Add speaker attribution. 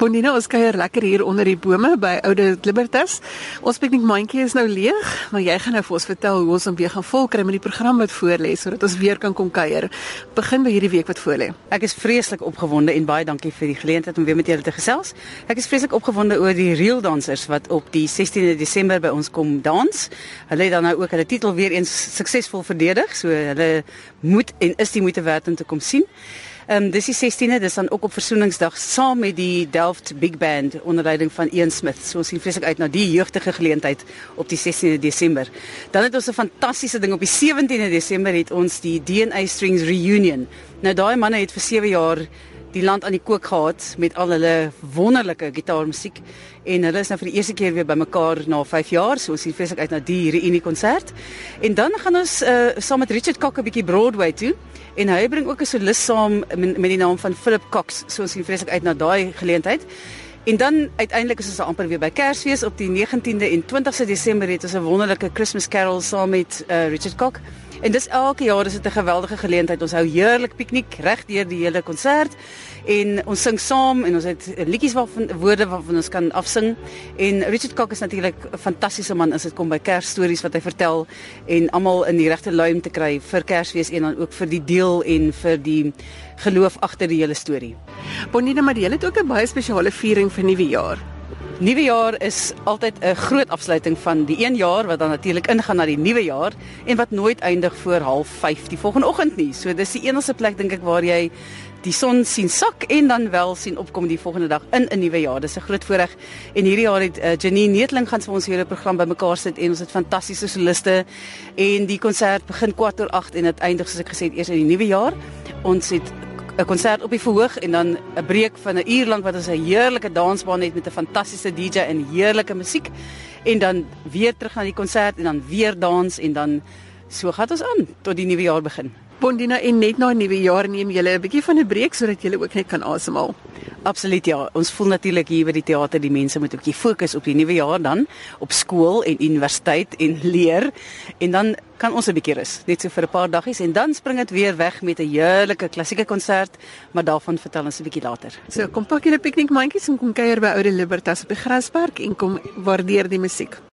Speaker 1: Bondina, ons kuier lekker hier onder die bome by Oude Libertas. Ons piknikmandjie is nou leeg, maar jy gaan nou vir ons vertel hoe ons hom weer gaan volkry met die program wat voorlê sodat ons weer kan kom kuier. Begin by hierdie week wat voorlê.
Speaker 2: Ek is vreeslik opgewonde en baie dankie vir die geleentheid om weer met julle te gesels. Ek is vreeslik opgewonde oor die reel dansers wat op die 16de Desember by ons kom dans. Hulle het dan nou ook hulle titel weer eens suksesvol verdedig, so hulle moet en is die moeite werd om te kom sien. Ehm um, dis die 16de, dis dan ook op Versoeningsdag saam met die Delft Big Band onder leiding van Ian Smith. So ons sien vreeslik uit na die jeugtige geleentheid op die 16de Desember. Dan het ons 'n fantastiese ding op die 17de Desember het ons die DNA Strings reunion. Nou daai manne het vir 7 jaar die land aan die kook gehad met al hulle wonderlike gitaarmusiek. En hulle is nou vir die eerste keer weer bymekaar na 5 jaar so ons sien vreeslik uit na die reunie konsert en dan gaan ons uh, saam met Richard Cock 'n bietjie Broadway toe. En hy bring ook 'n solis saam met, met die naam van Philip Cox so ons sien vreeslik uit na daai geleentheid. En dan uiteindelik is ons amper weer by Kersfees op die 19de en 20ste Desember het ons 'n wonderlike Christmas Carol saam met uh, Richard Cock. En dis elke jaar is dit 'n geweldige geleentheid. Ons hou heerlik piknik reg deur die hele konsert en ons sing saam en ons het liedjies waarvan woorde waarvan ons kan afsing. En Richard Cock is natuurlik 'n fantastiese man as dit kom by Kersstories wat hy vertel en almal in die regte luim te kry vir Kersfees en dan ook vir die deel en vir die geloof agter die hele storie.
Speaker 1: Bonita, maar jy het ook 'n baie spesiale viering vir nuwe jaar.
Speaker 2: Nuwe jaar is altyd 'n groot afsluiting van die een jaar wat dan natuurlik ingaan na die nuwe jaar en wat nooit eindig voor 05:30 die volgende oggend nie. So dis die enigste plek dink ek waar jy die son sien sak en dan wel sien opkom die volgende dag in 'n nuwe jaar. Dis 'n groot voorreg. En hierdie jaar het uh, Janine Neetling gaan vir ons hele program bymekaar sit en ons het fantastiese soliste en die konsert begin kwart oor 8 en dit eindig soos ek gesê het eers in die nuwe jaar. Ons het 'n konsert op die verhoog en dan 'n breek van 'n uur lank wat ons 'n heerlike dansbaan het met 'n fantastiese DJ en heerlike musiek en dan weer terug na die konsert en dan weer dans en dan so gaan ons aan tot die nuwe jaar begin.
Speaker 1: Bondina en net na nuwe jaar neem julle 'n bietjie van 'n breek sodat julle ook net kan asemhaal.
Speaker 2: Absoluut ja. Ons voel natuurlik hier by die teater die mense moet 'n bietjie fokus op die nuwe jaar dan op skool en universiteit en leer en dan kan ons 'n bietjie rus net so vir 'n paar daggies en dan spring dit weer weg met 'n heerlike klassieke konsert, maar daarvan vertel ons 'n bietjie later.
Speaker 1: So kom pak julle piknikmandjies en kom kuier by Oude Libertas op die Graspark en kom waardeer die musiek.